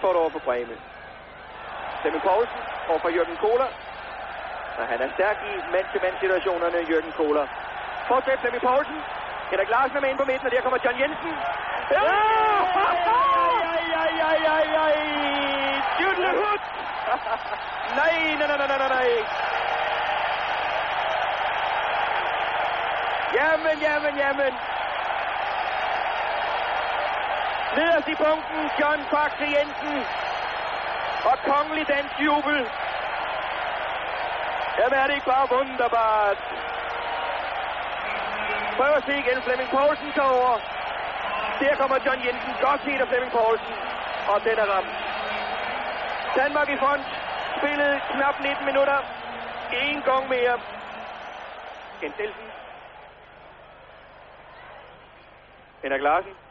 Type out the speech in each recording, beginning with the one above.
Vilfort over for Breme. Flemming Poulsen over for Jørgen Kohler. Og han er stærk i mand-til-mand-situationerne, Jørgen Kohler. Fortsæt Flemming Poulsen. Henrik Larsen er med ind på midten, og der kommer John Jensen. Ja! Ej. Jytlehut! nej, nej, nej, nej, nej, nej. Jamen, jamen, jamen. Nederst i punkten, John Faxe Jensen. Og kongelig dansk jubel. Jamen er det ikke bare wunderbart. Prøv at se igen, Flemming Poulsen tager over. Der kommer John Jensen, godt set af Flemming Poulsen. Og den er ramt. Danmark i front. Spillet knap 19 minutter. En gang mere. Kent Nielsen. Henrik Larsen.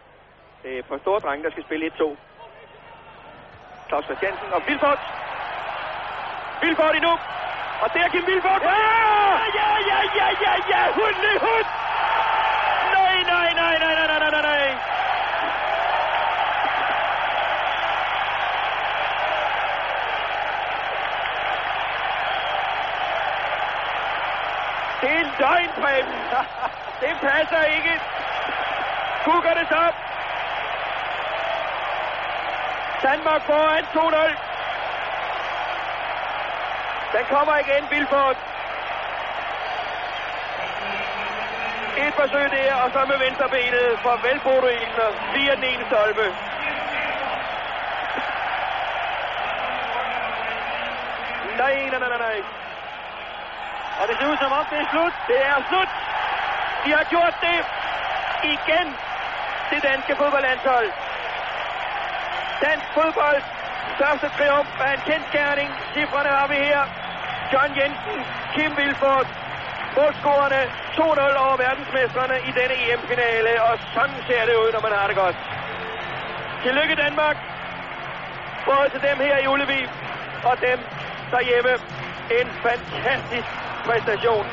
Det er for store drenge, der skal spille 1-2. Claus Christiansen og Vilfort. Vilfort endnu. Og der Kim Vilfort. Ja! Ja, ja, ja, ja, ja. Hund hund. Nej, nej, nej, nej, nej, nej, nej, nej. Det er en løgn, Preben. Det passer ikke. Kukker det så. Danmark foran 2-0. Den kommer igen, Vilford. Et forsøg der, og så med venstre benet for Ilner via den ene stolpe. Nej, nej, nej, nej. Og det ser ud som om, det er slut. Det er slut. De har gjort det igen. Det danske fodboldlandshold. Dansk fodbold. Største triumf af en kendskærning. Cifrene har vi her. John Jensen, Kim Vilfort, målscorerne 2-0 over verdensmestrene i denne EM-finale. Og sådan ser det ud, når man har det godt. Tillykke Danmark. Både til dem her i Ullevi og dem derhjemme. En fantastisk præstation.